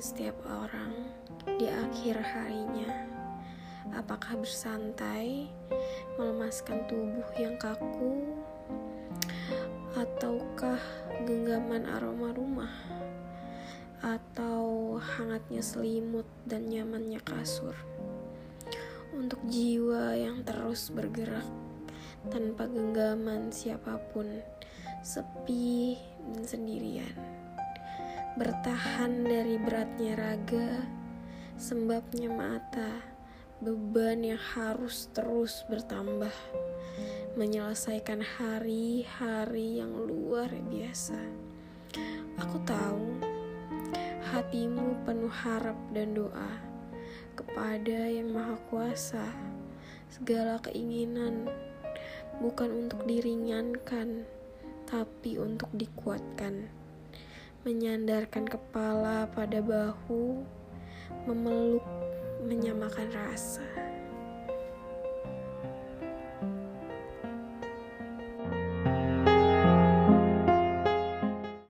setiap orang di akhir harinya. Apakah bersantai, melemaskan tubuh yang kaku, ataukah genggaman aroma rumah, atau hangatnya selimut dan nyamannya kasur? Untuk jiwa yang terus bergerak tanpa genggaman siapa pun, sepi dan sendirian bertahan dari beratnya raga, sembabnya mata, beban yang harus terus bertambah, menyelesaikan hari-hari yang luar biasa. Aku tahu hatimu penuh harap dan doa kepada Yang Maha Kuasa. Segala keinginan bukan untuk diringankan, tapi untuk dikuatkan menyandarkan kepala pada bahu, memeluk, menyamakan rasa.